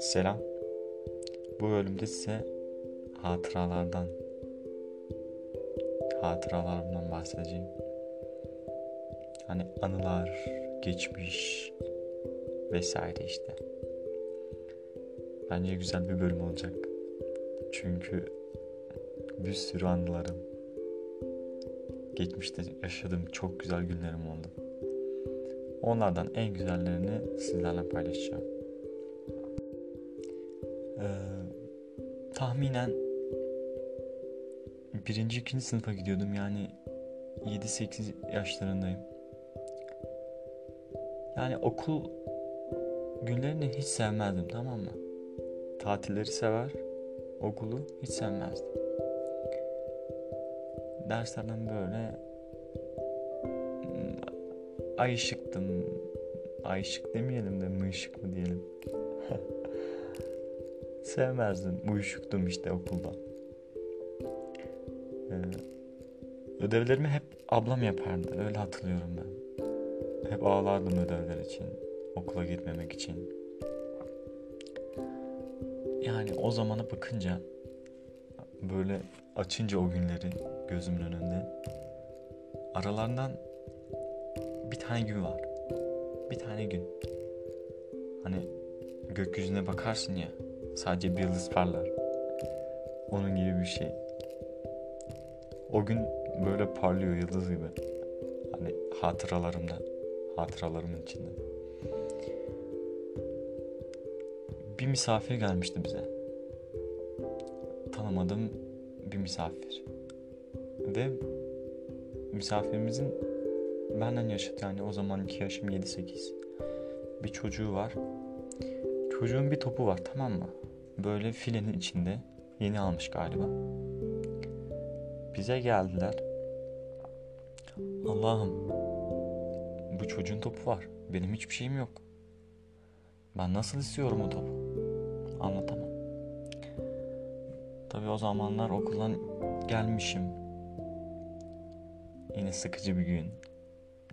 Selam. Bu bölümde size hatıralardan, hatıralarımdan bahsedeceğim. Hani anılar, geçmiş vesaire işte. Bence güzel bir bölüm olacak. Çünkü bir sürü anılarım, geçmişte yaşadığım çok güzel günlerim oldu. Onlardan en güzellerini sizlerle paylaşacağım. Ee, tahminen birinci, ikinci sınıfa gidiyordum yani 7-8 yaşlarındayım. Yani okul günlerini hiç sevmezdim tamam mı? Tatilleri sever, okulu hiç sevmezdim. Derslerden böyle ayışıktım. Ayışık demeyelim de mıyışık mı diyelim. Sevmezdim. Uyuşuktum işte okulda. Ee, ödevlerimi hep ablam yapardı. Öyle hatırlıyorum ben. Hep ağlardım ödevler için. Okula gitmemek için. Yani o zamana bakınca böyle açınca o günleri gözümün önünde aralarından bir tane gün var. Bir tane gün. Hani gökyüzüne bakarsın ya sadece bir yıldız parlar. Onun gibi bir şey. O gün böyle parlıyor yıldız gibi. Hani hatıralarımda, hatıralarımın içinde. Bir misafir gelmişti bize. Tanımadığım bir misafir. Ve misafirimizin benden yaşıt yani o zamanki yaşım 7-8. Bir çocuğu var. Çocuğun bir topu var tamam mı? Böyle filenin içinde. Yeni almış galiba. Bize geldiler. Allah'ım bu çocuğun topu var. Benim hiçbir şeyim yok. Ben nasıl istiyorum o topu? Anlatamam. Tabii o zamanlar okuldan gelmişim. Yine sıkıcı bir gün.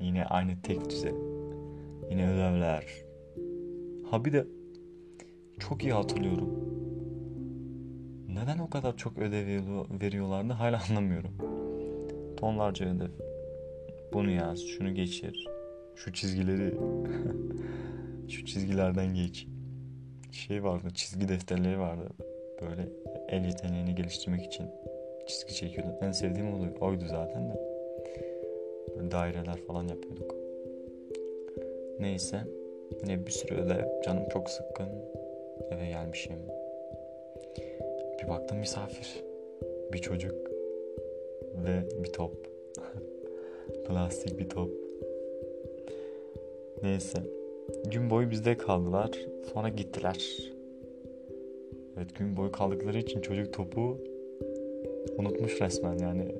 Yine aynı tek düze. Yine ödevler. Ha bir de çok iyi hatırlıyorum. Neden o kadar çok ödev veriyorlardı hala anlamıyorum. Tonlarca ödev. Bunu yaz, şunu geçir. Şu çizgileri şu çizgilerden geç. Şey vardı, çizgi defterleri vardı. Böyle el yeteneğini geliştirmek için çizgi çekiyordum. En sevdiğim oydu zaten de. Böyle daireler falan yapıyorduk. Neyse. Yine bir sürü ödev. Canım çok sıkkın. Eve gelmişim. Bir baktım misafir. Bir çocuk. Ve bir top. Plastik bir top. Neyse. Gün boyu bizde kaldılar. Sonra gittiler. Evet gün boyu kaldıkları için çocuk topu unutmuş resmen yani.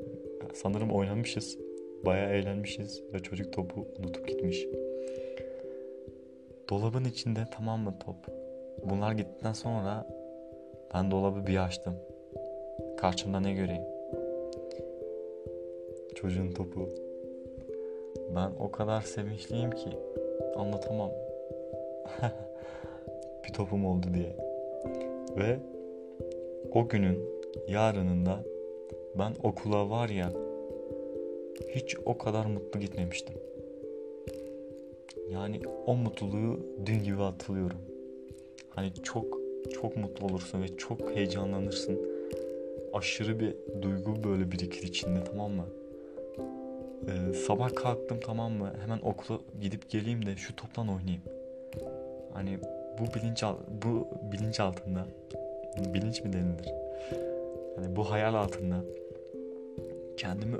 Sanırım oynamışız. Bayağı eğlenmişiz ve çocuk topu unutup gitmiş. Dolabın içinde tamam mı top? Bunlar gittikten sonra ben dolabı bir açtım. Karşımda ne göreyim? Çocuğun topu. Ben o kadar sevinçliyim ki anlatamam. bir topum oldu diye. Ve o günün yarınında ben okula var ya hiç o kadar mutlu gitmemiştim. Yani o mutluluğu dün gibi hatırlıyorum. Hani çok çok mutlu olursun ve çok heyecanlanırsın. Aşırı bir duygu böyle birikir içinde tamam mı? Ee, sabah kalktım tamam mı? Hemen okula gidip geleyim de şu toptan oynayayım. Hani bu bilinç bu bilinç altında bilinç mi denilir? Hani bu hayal altında kendimi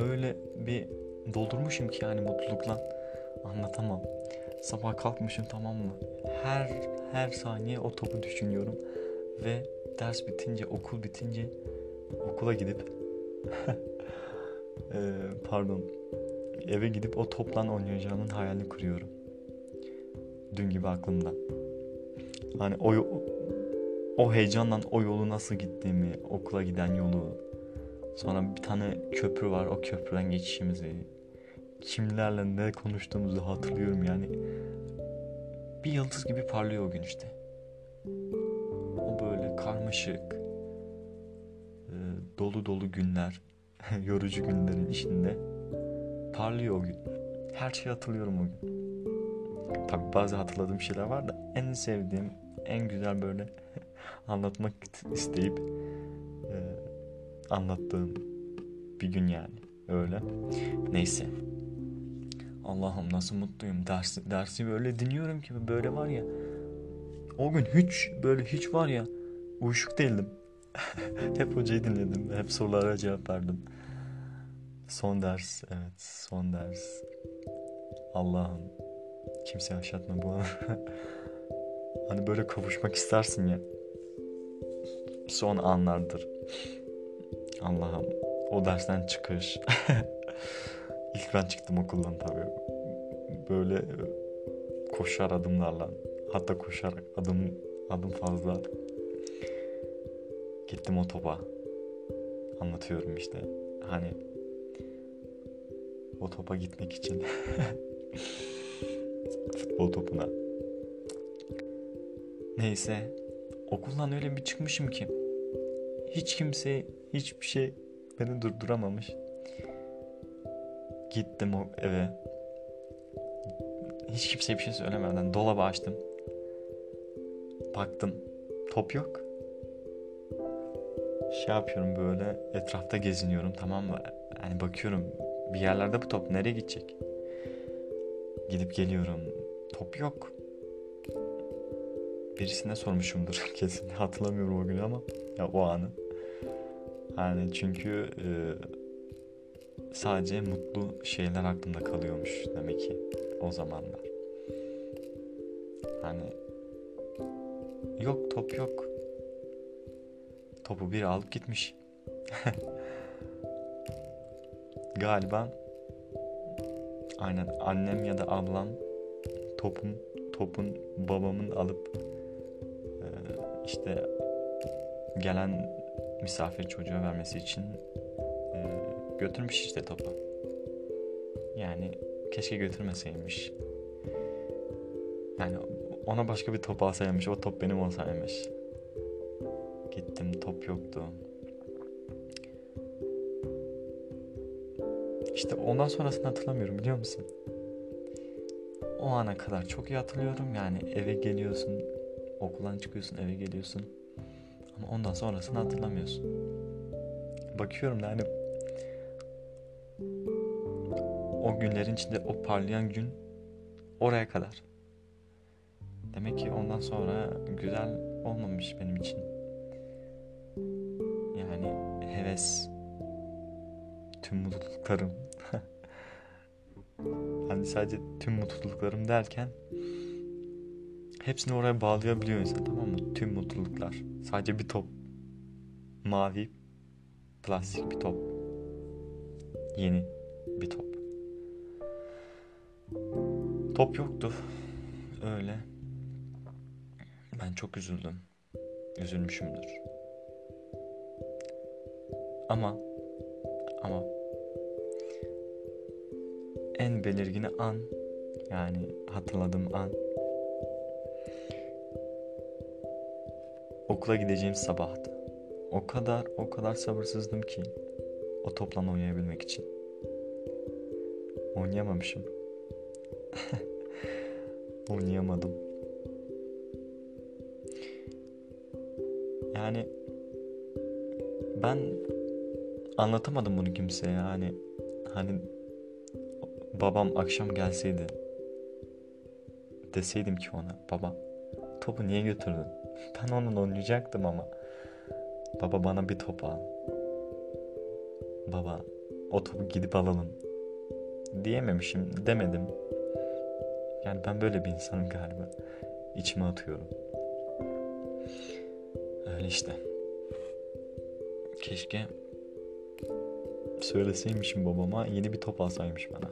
öyle bir doldurmuşum ki yani mutlulukla anlatamam. Sabah kalkmışım tamam mı? Her her saniye o topu düşünüyorum ve ders bitince, okul bitince okula gidip ee, pardon eve gidip o topla oynayacağımın hayalini kuruyorum. Dün gibi aklımda. Hani o o heyecanla o yolu nasıl gittiğimi, okula giden yolu. Sonra bir tane köprü var. O köprüden geçişimizi. kimlerle ne konuştuğumuzu hatırlıyorum yani. Bir yıldız gibi parlıyor o gün işte. O böyle karmaşık, e, dolu dolu günler, yorucu günlerin içinde parlıyor o gün. Her şeyi hatırlıyorum o gün. Tabi bazı hatırladığım şeyler var da en sevdiğim, en güzel böyle anlatmak isteyip anlattığım bir gün yani. Öyle. Neyse. Allah'ım nasıl mutluyum. Dersi, dersi böyle dinliyorum ki böyle var ya. O gün hiç böyle hiç var ya uyuşuk değildim. hep hocayı dinledim. Hep sorulara cevap verdim. Son ders. Evet son ders. Allah'ım. Kimse yaşatma bu anı. hani böyle kavuşmak istersin ya. Son anlardır. Allah'ım o dersten çıkış. İlk ben çıktım okuldan tabii. Böyle koşar adımlarla. Hatta koşar adım adım fazla. Gittim o. Anlatıyorum işte. Hani o gitmek için. Futbol topuna. Neyse. Okuldan öyle bir çıkmışım ki. Hiç kimse hiçbir şey beni durduramamış. Gittim o eve. Hiç kimseye bir şey söylemeden dolabı açtım. Baktım. Top yok. Şey yapıyorum böyle etrafta geziniyorum tamam mı? Yani bakıyorum bir yerlerde bu top nereye gidecek? Gidip geliyorum. Top yok. Birisine sormuşumdur kesin. Hatırlamıyorum o günü ama ya o anı. Yani çünkü e, sadece mutlu şeyler aklımda kalıyormuş demek ki o zamanlar. Hani yok top yok. Topu bir alıp gitmiş. Galiba aynen annem ya da ablam topun topun babamın alıp e, işte gelen misafir çocuğa vermesi için e, götürmüş işte topu. Yani keşke götürmeseymiş. Yani ona başka bir top alsaymış, o top benim olsaymış. Gittim, top yoktu. İşte ondan sonrasını hatırlamıyorum biliyor musun? O ana kadar çok iyi hatırlıyorum. Yani eve geliyorsun, okuldan çıkıyorsun, eve geliyorsun. Ama ondan sonrasını hatırlamıyorsun. Bakıyorum da hani o günlerin içinde o parlayan gün oraya kadar. Demek ki ondan sonra güzel olmamış benim için. Yani heves, tüm mutluluklarım. hani sadece tüm mutluluklarım derken hepsini oraya bağlayabiliyor insan tamam mı? Tüm mutluluklar. Sadece bir top. Mavi plastik bir top. Yeni bir top. Top yoktu. Öyle. Ben çok üzüldüm. Üzülmüşümdür. Ama ama en belirgin an yani hatırladığım an okula gideceğim sabahtı. O kadar o kadar sabırsızdım ki o topla oynayabilmek için. Oynayamamışım. Oynayamadım. Yani ben anlatamadım bunu kimseye yani hani babam akşam gelseydi deseydim ki ona baba topu niye götürdün? Ben onunla oynayacaktım ama baba bana bir top al. Baba o topu gidip alalım diyememişim demedim. Yani ben böyle bir insanım galiba. İçime atıyorum. Öyle işte. Keşke söyleseymişim babama yeni bir top alsaymış bana.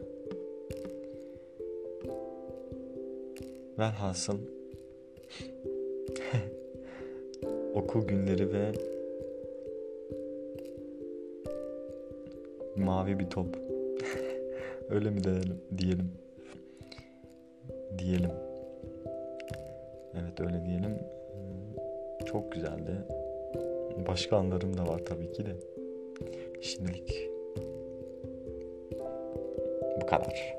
Velhasıl okul günleri ve mavi bir top. Öyle mi diyelim? Diyelim. Diyelim. Evet öyle diyelim. Çok güzeldi. Başka anlarım da var tabii ki de. Şimdilik bu kadar.